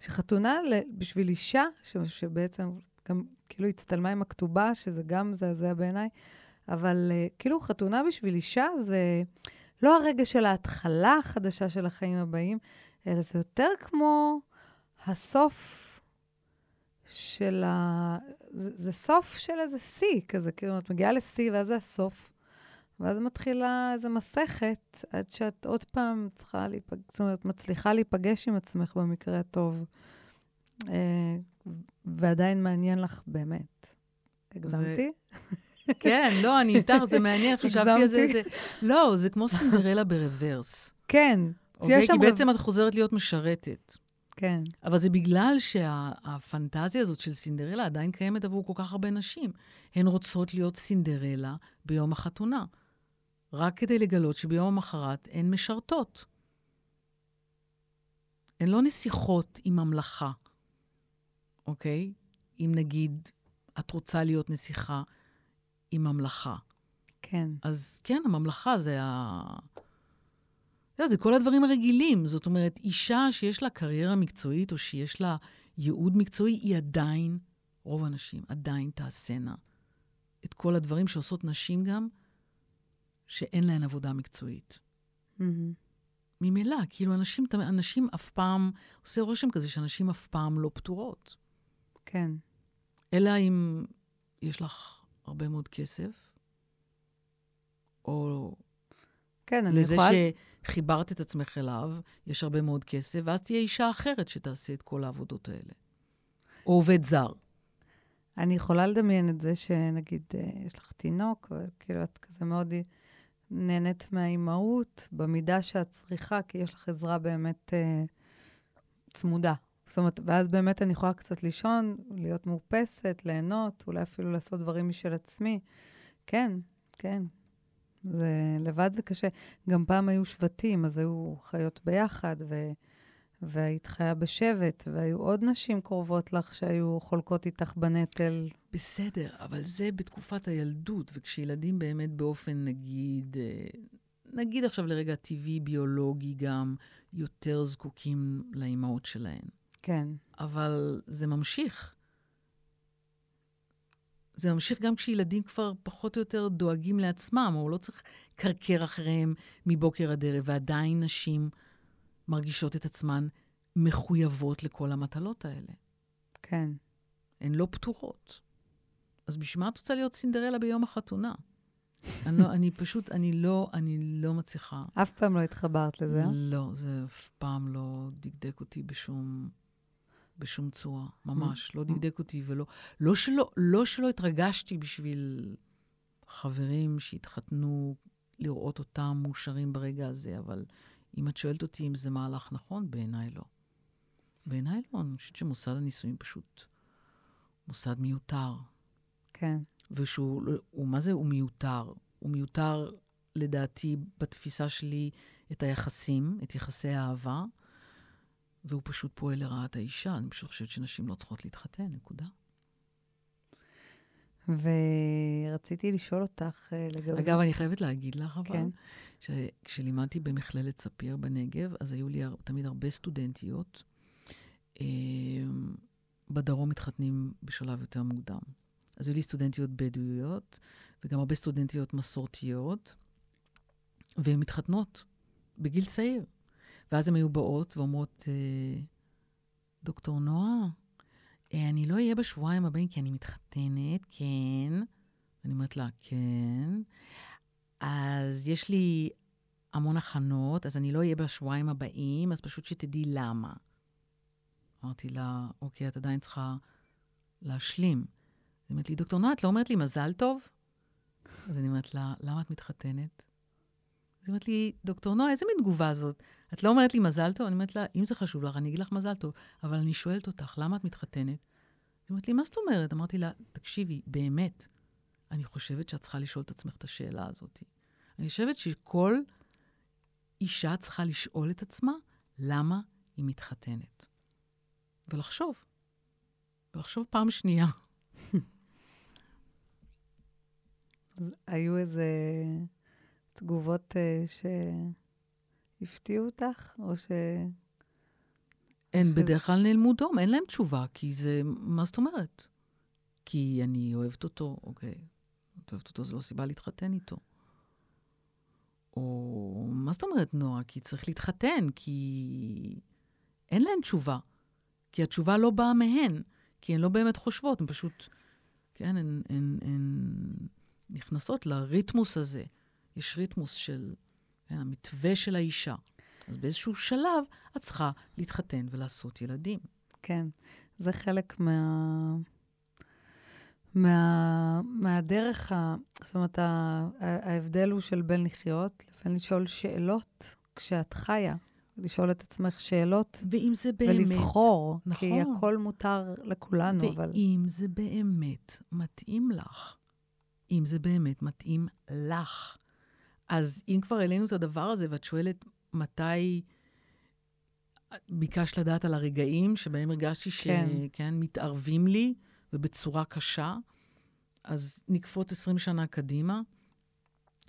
שחתונה ל- בשביל אישה, ש, שבעצם גם כאילו הצטלמה עם הכתובה, שזה גם מזעזע בעיניי, אבל uh, כאילו חתונה בשביל אישה זה לא הרגע של ההתחלה החדשה של החיים הבאים, אלא זה יותר כמו הסוף של ה... זה, זה סוף של איזה שיא כזה, כאילו, את מגיעה לשיא, ואז זה הסוף, ואז מתחילה איזו מסכת, עד שאת עוד פעם צריכה להיפגש, זאת אומרת, מצליחה להיפגש עם עצמך במקרה הטוב, אה, ועדיין מעניין לך באמת. הגזמתי? כן, לא, אני איתך, זה מעניין, חשבתי על זה. זה... לא, זה כמו סינדרלה ברוורס. כן. אוקיי? כי רב- בעצם את חוזרת להיות משרתת. כן. אבל זה בגלל שהפנטזיה הזאת של סינדרלה עדיין קיימת עבור כל כך הרבה נשים. הן רוצות להיות סינדרלה ביום החתונה, רק כדי לגלות שביום המחרת הן משרתות. הן לא נסיכות עם ממלכה, אוקיי? אם נגיד את רוצה להיות נסיכה עם ממלכה. כן. אז כן, הממלכה זה ה... יודע, זה כל הדברים הרגילים. זאת אומרת, אישה שיש לה קריירה מקצועית או שיש לה ייעוד מקצועי, היא עדיין, רוב הנשים עדיין תעשינה את כל הדברים שעושות נשים גם, שאין להן עבודה מקצועית. מהמם. ממילא, כאילו, אנשים, אנשים אף פעם, עושה רושם כזה שאנשים אף פעם לא פטורות. כן. אלא אם יש לך הרבה מאוד כסף, או כן, אני לזה יכולה... שחיברת את עצמך אליו, יש הרבה מאוד כסף, ואז תהיה אישה אחרת שתעשה את כל העבודות האלה. או עובד זר. אני יכולה לדמיין את זה שנגיד, אה, יש לך תינוק, וכאילו את כזה מאוד נהנית מהאימהות, במידה שאת צריכה, כי יש לך עזרה באמת אה, צמודה. זאת אומרת, ואז באמת אני יכולה קצת לישון, להיות מאופסת, ליהנות, אולי אפילו לעשות דברים משל עצמי. כן, כן. זה, לבד זה קשה. גם פעם היו שבטים, אז היו חיות ביחד, ו, והיית חיה בשבט, והיו עוד נשים קרובות לך שהיו חולקות איתך בנטל. בסדר, אבל זה בתקופת הילדות, וכשילדים באמת באופן, נגיד, אה, נגיד עכשיו לרגע טבעי, ביולוגי גם, יותר זקוקים לאימהות שלהם. כן. אבל זה ממשיך. זה ממשיך גם כשילדים כבר פחות או יותר דואגים לעצמם, או לא צריך קרקר אחריהם מבוקר עד ערב, ועדיין נשים מרגישות את עצמן מחויבות לכל המטלות האלה. כן. הן לא פתורות. אז בשביל מה את רוצה להיות סינדרלה ביום החתונה? אני, לא, אני פשוט, אני לא, אני לא מצליחה. אף פעם לא התחברת לזה? אה? לא, זה אף פעם לא דקדק אותי בשום, בשום צורה. ממש, לא דקדק אותי ולא... לא שלא, לא שלא התרגשתי בשביל חברים שהתחתנו, לראות אותם מאושרים ברגע הזה, אבל אם את שואלת אותי אם זה מהלך נכון, בעיניי לא. בעיניי לא, אני חושבת שמוסד הנישואים פשוט מוסד מיותר. כן. ושהוא, הוא, מה זה הוא מיותר? הוא מיותר, לדעתי, בתפיסה שלי, את היחסים, את יחסי האהבה, והוא פשוט פועל לרעת האישה. אני פשוט חושבת שנשים לא צריכות להתחתן, נקודה. ורציתי לשאול אותך אה, לגבי... אגב, אני חייבת להגיד לך, אבל, כן. שכשלימדתי במכללת ספיר בנגב, אז היו לי הר- תמיד הרבה סטודנטיות. אה, בדרום מתחתנים בשלב יותר מוקדם. אז היו לי סטודנטיות בדואיות, וגם הרבה סטודנטיות מסורתיות, והן מתחתנות בגיל צעיר. ואז הן היו באות ואומרות, אה, דוקטור נועה, אה, אני לא אהיה בשבועיים הבאים כי אני מתחתנת, כן. אני אומרת לה, כן. אז יש לי המון הכנות, אז אני לא אהיה בשבועיים הבאים, אז פשוט שתדעי למה. אמרתי לה, אוקיי, את עדיין צריכה להשלים. היא אומרת לי, דוקטור נועה, את לא אומרת לי מזל טוב? אז אני אומרת לה, למה את מתחתנת? אז היא אומרת לי, דוקטור נועה, איזה מין תגובה זאת? את לא אומרת לי מזל טוב? אני אומרת לה, אם זה חשוב לך, אני אגיד לך מזל טוב, אבל אני שואלת אותך, למה את מתחתנת? היא אומרת לי, מה זאת אומרת? אמרתי לה, תקשיבי, באמת, אני חושבת שאת צריכה לשאול את עצמך את השאלה הזאת. אני חושבת שכל אישה צריכה לשאול את עצמה למה היא מתחתנת. ולחשוב. ולחשוב פעם שנייה. היו איזה תגובות uh, שהפתיעו אותך, או ש... הן שזה- בדרך כלל נעלמו דום, אין להם תשובה, כי זה, מה זאת אומרת? כי אני אוהבת אותו, אוקיי. את אוהבת אותו, זו לא סיבה להתחתן איתו. או מה זאת אומרת, נועה? כי צריך להתחתן, כי אין להן תשובה. כי התשובה לא באה מהן, כי הן לא באמת חושבות, הן פשוט, כן, הן, הן, הן נכנסות לריתמוס הזה. יש ריתמוס של, כן, המתווה של האישה. אז באיזשהו שלב את צריכה להתחתן ולעשות ילדים. כן, זה חלק מה... מה... מהדרך, ה... זאת אומרת, ה... ההבדל הוא של בין לחיות לבין לשאול שאלות כשאת חיה. לשאול את עצמך שאלות ואם זה באמת... ולבחור, כי נכון. הכל מותר לכולנו, אבל... ואם זה באמת מתאים לך, אם זה באמת מתאים לך. אז אם כבר העלינו את הדבר הזה, ואת שואלת מתי ביקשת לדעת על הרגעים שבהם הרגשתי כן. שכן, כן, מתערבים לי, ובצורה קשה, אז נקפוץ 20 שנה קדימה.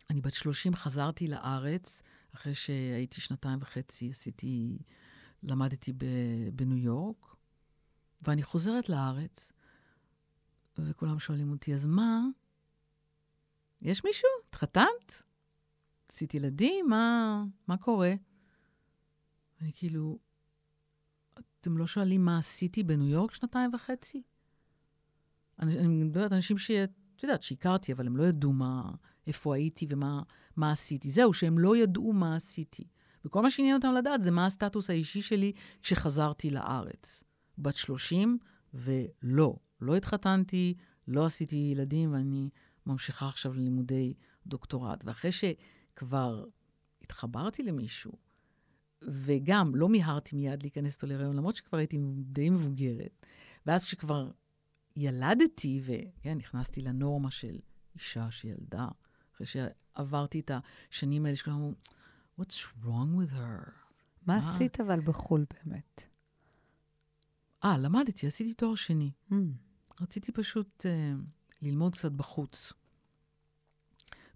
אני בת 30, חזרתי לארץ, אחרי שהייתי שנתיים וחצי, עשיתי, למדתי בניו יורק, ואני חוזרת לארץ, וכולם שואלים אותי, אז מה? יש מישהו? התחתנת? עשית ילדים? מה, מה קורה? אני כאילו, אתם לא שואלים מה עשיתי בניו יורק שנתיים וחצי? אני, אני מדברת על אנשים שאת יודעת, שהכרתי, אבל הם לא ידעו מה, איפה הייתי ומה מה עשיתי. זהו, שהם לא ידעו מה עשיתי. וכל מה שעניין אותם לדעת זה מה הסטטוס האישי שלי כשחזרתי לארץ. בת 30, ולא, לא התחתנתי, לא עשיתי ילדים, ואני ממשיכה עכשיו ללימודי דוקטורט. ואחרי שכבר התחברתי למישהו, וגם לא מיהרתי מיד להיכנס איתו להיריון, למרות שכבר הייתי די מבוגרת. ואז כשכבר ילדתי, וכן, נכנסתי לנורמה של אישה שילדה, אחרי שעברתי את השנים האלה, שכולם אמרו, what's wrong with her? מה עשית אבל בחו"ל באמת? אה, למדתי, עשיתי תואר שני. Mm. רציתי פשוט uh, ללמוד קצת בחוץ.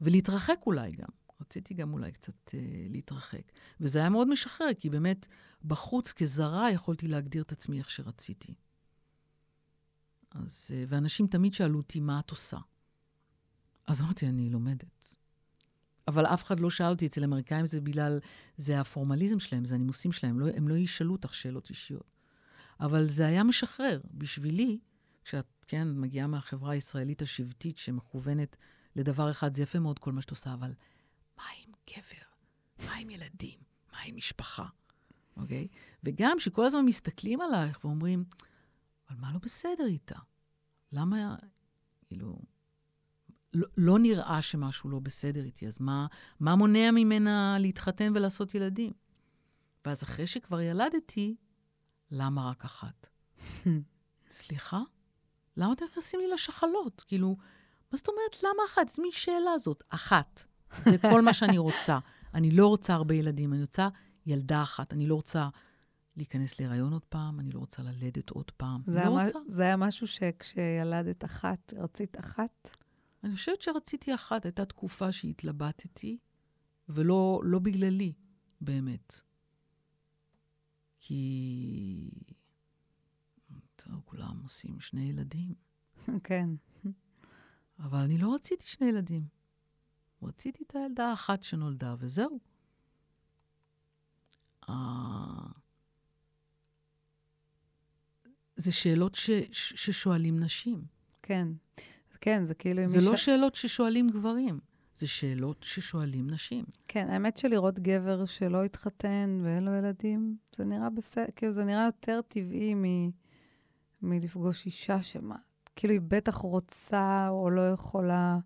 ולהתרחק אולי גם. רציתי גם אולי קצת uh, להתרחק. וזה היה מאוד משחרר, כי באמת בחוץ כזרה יכולתי להגדיר את עצמי איך שרציתי. אז, uh, ואנשים תמיד שאלו אותי, מה את עושה? אז אמרתי, אני לומדת. אבל אף אחד לא שאל אותי, אצל אמריקאים זה בגלל, זה הפורמליזם שלהם, זה הנימוסים שלהם, לא, הם לא ישאלו אותך שאלות אישיות. אבל זה היה משחרר. בשבילי, כשאת, כן, מגיעה מהחברה הישראלית השבטית שמכוונת לדבר אחד, זה יפה מאוד כל מה שאת עושה, אבל מה עם גבר? מה עם ילדים? מה עם משפחה? אוקיי? וגם שכל הזמן מסתכלים עלייך ואומרים, אבל מה לא בסדר איתה? למה, כאילו, לא, לא נראה שמשהו לא בסדר איתי, אז מה, מה מונע ממנה להתחתן ולעשות ילדים? ואז אחרי שכבר ילדתי, למה רק אחת? סליחה? למה אתם נכנסים לי לשחלות? כאילו, מה זאת אומרת למה אחת? זו מין שאלה זאת. אחת. זה כל מה שאני רוצה. אני לא רוצה הרבה ילדים, אני רוצה ילדה אחת. אני לא רוצה להיכנס להיריון עוד פעם, אני לא רוצה ללדת עוד פעם. זה, לא רוצה. זה היה משהו שכשילדת אחת, רצית אחת? אני חושבת שרציתי אחת. הייתה תקופה שהתלבטתי, ולא לא בגללי, באמת. כי... טוב, כולם עושים שני ילדים. כן. אבל אני לא רציתי שני ילדים. רציתי את הילדה האחת שנולדה, וזהו. Uh, זה שאלות ש, ש, ששואלים נשים. כן. כן, זה כאילו... זה לא ש... שאלות ששואלים גברים, זה שאלות ששואלים נשים. כן, האמת שלראות גבר שלא התחתן ואין לו ילדים, זה נראה בסדר, כאילו זה נראה יותר טבעי מ... מלפגוש אישה שמה, כאילו היא בטח רוצה או לא יכולה,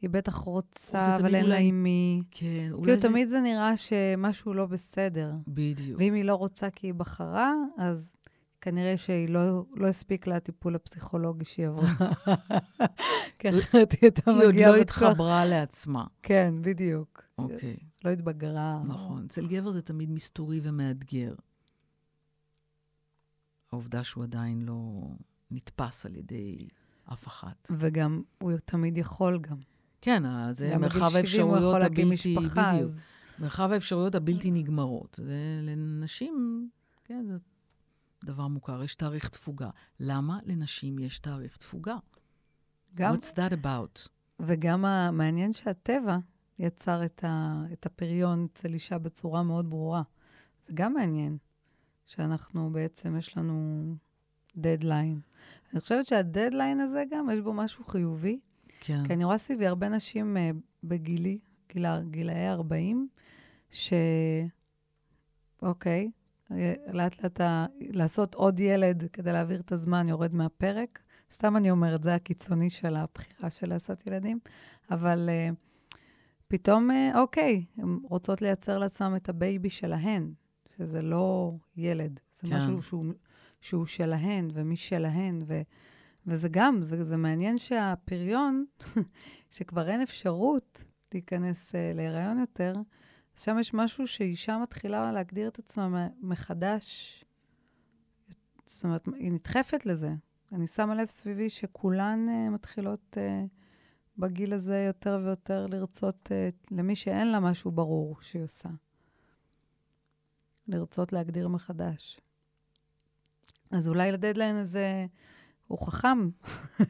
היא בטח רוצה, אבל אין לה עם מי. כן, אולי כאילו זה... תמיד זה נראה שמשהו לא בסדר. בדיוק. ואם היא לא רוצה כי היא בחרה, אז כנראה שהיא לא, לא הספיק לה הטיפול הפסיכולוגי שהיא עברה. כי אחרת היא הייתה מגיעה... היא עוד לא התחברה לעצמה. כן, בדיוק. אוקיי. לא התבגרה. נכון. אצל גבר זה תמיד מסתורי ומאתגר. העובדה שהוא עדיין לא נתפס על ידי אף אחת. וגם, הוא תמיד יכול גם. כן, זה מרחב האפשרויות הבלתי... משפחה, בדיוק. אז... מרחב האפשרויות הבלתי נגמרות. זה לנשים, כן, זה דבר מוכר, יש תאריך תפוגה. למה לנשים יש תאריך תפוגה? גם... What's that about? וגם המעניין שהטבע יצר את, ה, את הפריון אצל אישה בצורה מאוד ברורה. זה גם מעניין, שאנחנו בעצם, יש לנו דדליין. אני חושבת שהדדליין הזה גם, יש בו משהו חיובי. כן. כי אני רואה סביבי הרבה נשים uh, בגילי, גילה, גילאי 40, ש... אוקיי, לאט לאט לעשות עוד ילד כדי להעביר את הזמן יורד מהפרק. סתם אני אומרת, זה הקיצוני של הבחירה של לעשות ילדים, אבל אה, פתאום, אה, אוקיי, הן רוצות לייצר לעצמן את ה baby שלהן, שזה לא ילד, זה כן. משהו שהוא, שהוא שלהן ומשלהן, ו, וזה גם, זה, זה מעניין שהפריון, שכבר אין אפשרות להיכנס uh, להיריון יותר, אז שם יש משהו שאישה מתחילה להגדיר את עצמה מחדש. זאת אומרת, היא נדחפת לזה. אני שמה לב סביבי שכולן uh, מתחילות uh, בגיל הזה יותר ויותר לרצות, uh, למי שאין לה משהו ברור שהיא עושה. לרצות להגדיר מחדש. אז אולי לדדליין הזה הוא חכם,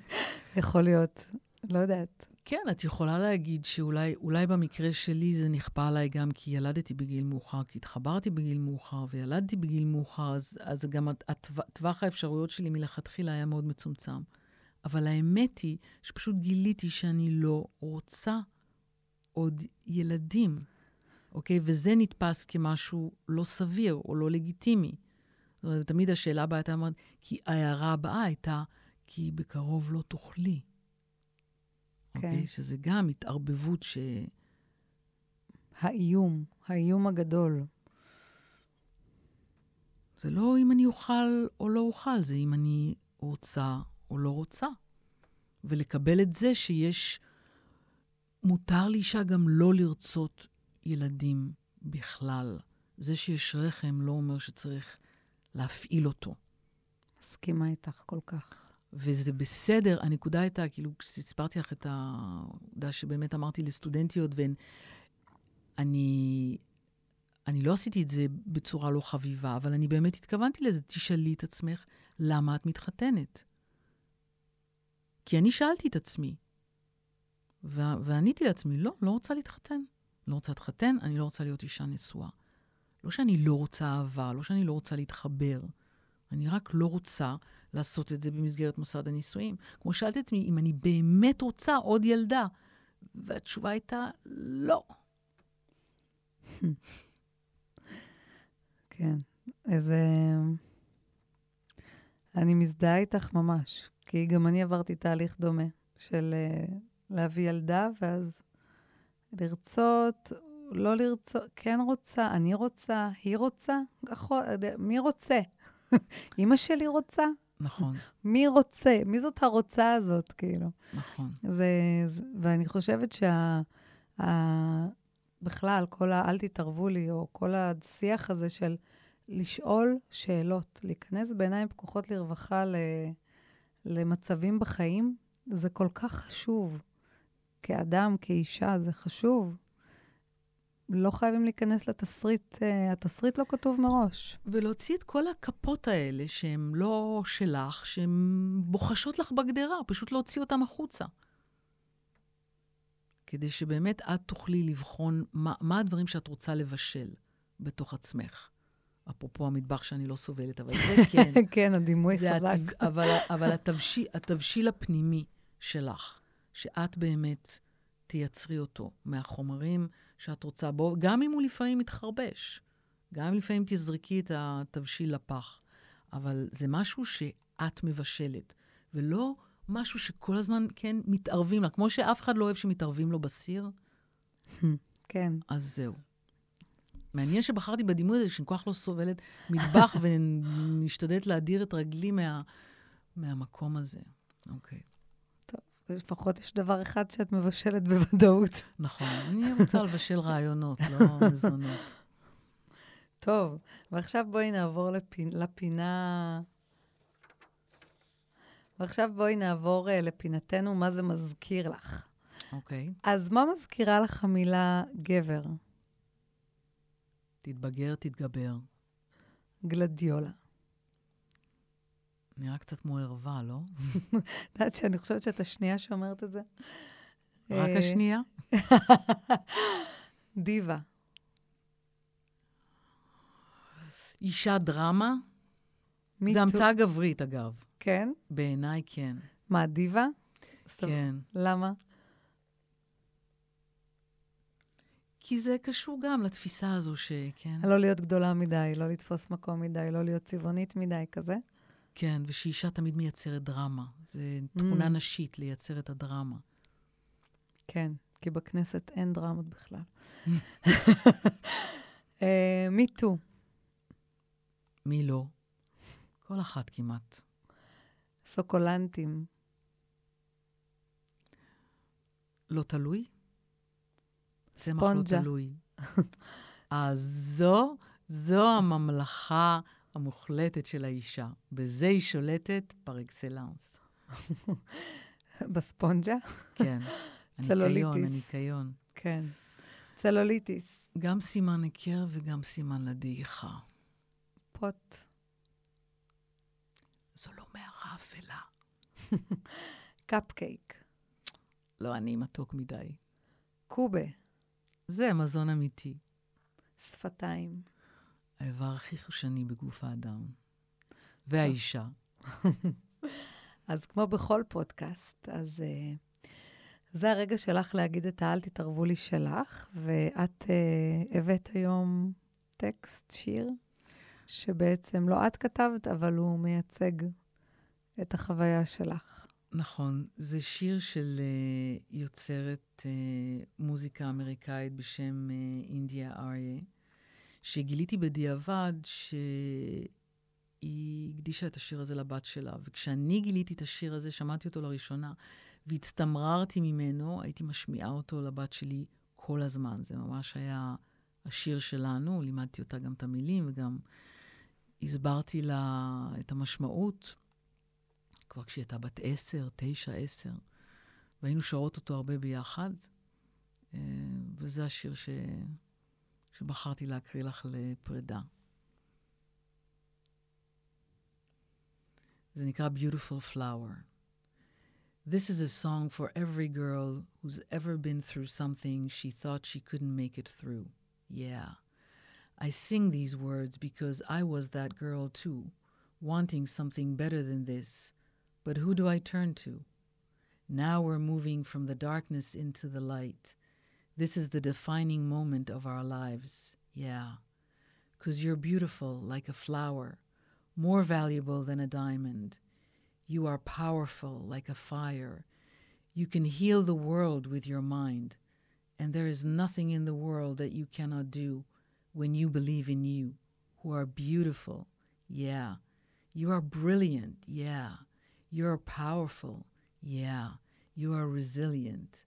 יכול להיות, לא יודעת. כן, את יכולה להגיד שאולי במקרה שלי זה נכפה עליי גם כי ילדתי בגיל מאוחר, כי התחברתי בגיל מאוחר וילדתי בגיל מאוחר, אז, אז גם טווח האפשרויות שלי מלכתחילה היה מאוד מצומצם. אבל האמת היא שפשוט גיליתי שאני לא רוצה עוד ילדים, אוקיי? וזה נתפס כמשהו לא סביר או לא לגיטימי. זאת אומרת, תמיד השאלה הבאה הייתה, כי ההערה הבאה הייתה, כי בקרוב לא תוכלי. כן. אוקיי? שזה גם התערבבות ש... האיום, האיום הגדול. זה לא אם אני אוכל או לא אוכל, זה אם אני רוצה או לא רוצה. ולקבל את זה שיש, מותר לאישה גם לא לרצות ילדים בכלל. זה שיש רחם לא אומר שצריך להפעיל אותו. מסכימה איתך כל כך. וזה בסדר, הנקודה הייתה, כאילו, כשסיפרתי לך את העובדה שבאמת אמרתי לסטודנטיות, ואני אני לא עשיתי את זה בצורה לא חביבה, אבל אני באמת התכוונתי לזה, תשאלי את עצמך, למה את מתחתנת? כי אני שאלתי את עצמי, ו- ועניתי לעצמי, לא, לא רוצה להתחתן. לא רוצה להתחתן, אני לא רוצה להיות אישה נשואה. לא שאני לא רוצה אהבה, לא שאני לא רוצה להתחבר, אני רק לא רוצה לעשות את זה במסגרת מוסד הנישואים. כמו שאלתי את עצמי, אם אני באמת רוצה עוד ילדה, והתשובה הייתה, לא. כן, איזה... אני מזדהה איתך ממש, כי גם אני עברתי תהליך דומה של uh, להביא ילדה, ואז לרצות, לא לרצות, כן רוצה, אני רוצה, היא רוצה, מי רוצה? אימא שלי רוצה? נכון. מי רוצה? מי זאת הרוצה הזאת, כאילו? נכון. זה, זה, ואני חושבת שה... ה, בכלל, כל ה... אל תתערבו לי, או כל השיח הזה של לשאול שאלות, להיכנס בעיניים פקוחות לרווחה ל... למצבים בחיים, זה כל כך חשוב. כאדם, כאישה, זה חשוב. לא חייבים להיכנס לתסריט, uh, התסריט לא כתוב מראש. ולהוציא את כל הכפות האלה שהן לא שלך, שהן בוחשות לך בגדרה, פשוט להוציא אותן החוצה. כדי שבאמת את תוכלי לבחון מה, מה הדברים שאת רוצה לבשל בתוך עצמך. אפרופו המטבח שאני לא סובלת, אבל זה כן. כן, הדימוי חזק. הטב... אבל, אבל התבשיל, התבשיל הפנימי שלך, שאת באמת תייצרי אותו מהחומרים שאת רוצה בו, גם אם הוא לפעמים מתחרבש, גם אם לפעמים תזרקי את התבשיל לפח, אבל זה משהו שאת מבשלת, ולא משהו שכל הזמן, כן, מתערבים לה. כמו שאף אחד לא אוהב שמתערבים לו בסיר, כן. אז זהו. מעניין שבחרתי בדימוי הזה, שאני כל כך לא סובלת מטבח ומשתדלת להדיר את רגלי מה, מהמקום הזה. אוקיי. טוב, לפחות יש דבר אחד שאת מבשלת בוודאות. נכון, אני רוצה לבשל רעיונות, לא מזונות. טוב, ועכשיו בואי נעבור לפינ... לפינה... ועכשיו בואי נעבור uh, לפינתנו, מה זה מזכיר לך. אוקיי. אז מה מזכירה לך המילה גבר? תתבגר, תתגבר. גלדיולה. נראה קצת כמו ערווה, לא? את יודעת שאני חושבת שאת השנייה שאומרת את זה? רק אה, השנייה? דיבה. אישה דרמה? זה. המצאה גברית, אגב. כן? בעיניי כן. מה, דיבה? כן. למה? כי זה קשור גם לתפיסה הזו שכן, לא להיות גדולה מדי, לא לתפוס מקום מדי, לא להיות צבעונית מדי, כזה? כן, ושאישה תמיד מייצרת דרמה. זה תכונה Mm. נשית, לייצר את הדרמה. כן, כי בכנסת אין דרמות בכלל. מיטו, מי לא? כל אחת כמעט. סוקולנטים, לא תלוי? צמח לא ספונג'ה. תלוי. אז זו, זו הממלכה המוחלטת של האישה. בזה היא שולטת פר אקסלנס. בספונג'ה? כן. הניקיון, צלוליטיס. הניקיון. כן. צלוליטיס, גם סימן היכר וגם סימן לדעיכה. פוט, זו לא מערה אפלה. קפקייק, לא, אני מתוק מדי. קובה, זה מזון אמיתי. שפתיים, האיבר הכי חושני בגוף האדם. והאישה. אז כמו בכל פודקאסט, אז uh, זה הרגע שלך להגיד את האל תתערבו לי שלך, ואת uh, הבאת היום טקסט, שיר, שבעצם לא את כתבת, אבל הוא מייצג את החוויה שלך. נכון, זה שיר של uh, יוצרת uh, מוזיקה אמריקאית בשם uh, אינדיה אריה, שגיליתי בדיעבד היא הקדישה את השיר הזה לבת שלה. וכשאני גיליתי את השיר הזה, שמעתי אותו לראשונה, והצטמררתי ממנו, הייתי משמיעה אותו לבת שלי כל הזמן. זה ממש היה השיר שלנו, לימדתי אותה גם את המילים וגם הסברתי לה את המשמעות, כבר כשהיא הייתה בת עשר, תשע, עשר, והיינו שרות אותו הרבה ביחד, אה, וזה השיר ש... שבחרתי להקריא לך לפרידה. זה נקרא Beautiful Flower. This is a song for every girl who's ever been through something she thought she couldn't make it through. Yeah. I sing these words because I was that girl too, wanting something better than this. But who do I turn to? Now we're moving from the darkness into the light. This is the defining moment of our lives. Yeah. Because you're beautiful like a flower, more valuable than a diamond. You are powerful like a fire. You can heal the world with your mind. And there is nothing in the world that you cannot do when you believe in you, who are beautiful. Yeah. You are brilliant. Yeah. You are powerful. Yeah. You are resilient.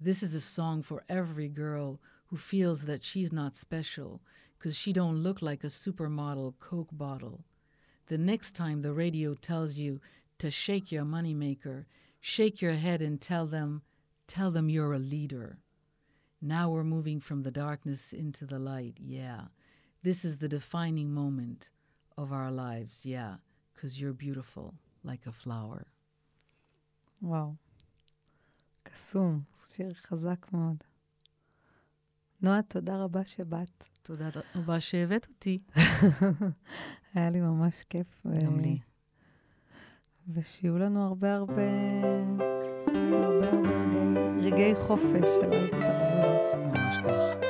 This is a song for every girl who feels that she's not special because she don't look like a supermodel Coke bottle. The next time the radio tells you to shake your moneymaker, shake your head and tell them, tell them you're a leader. Now we're moving from the darkness into the light, yeah. This is the defining moment of our lives, yeah, because you're beautiful like a flower. Wow. קסום. שיר חזק מאוד. נועה, תודה רבה שבאת. תודה רבה שהבאת אותי. היה לי ממש כיף. גם לי. ושיהיו לנו הרבה הרבה, הרבה הרבה רגעי, רגעי חופש של אל תתערבו.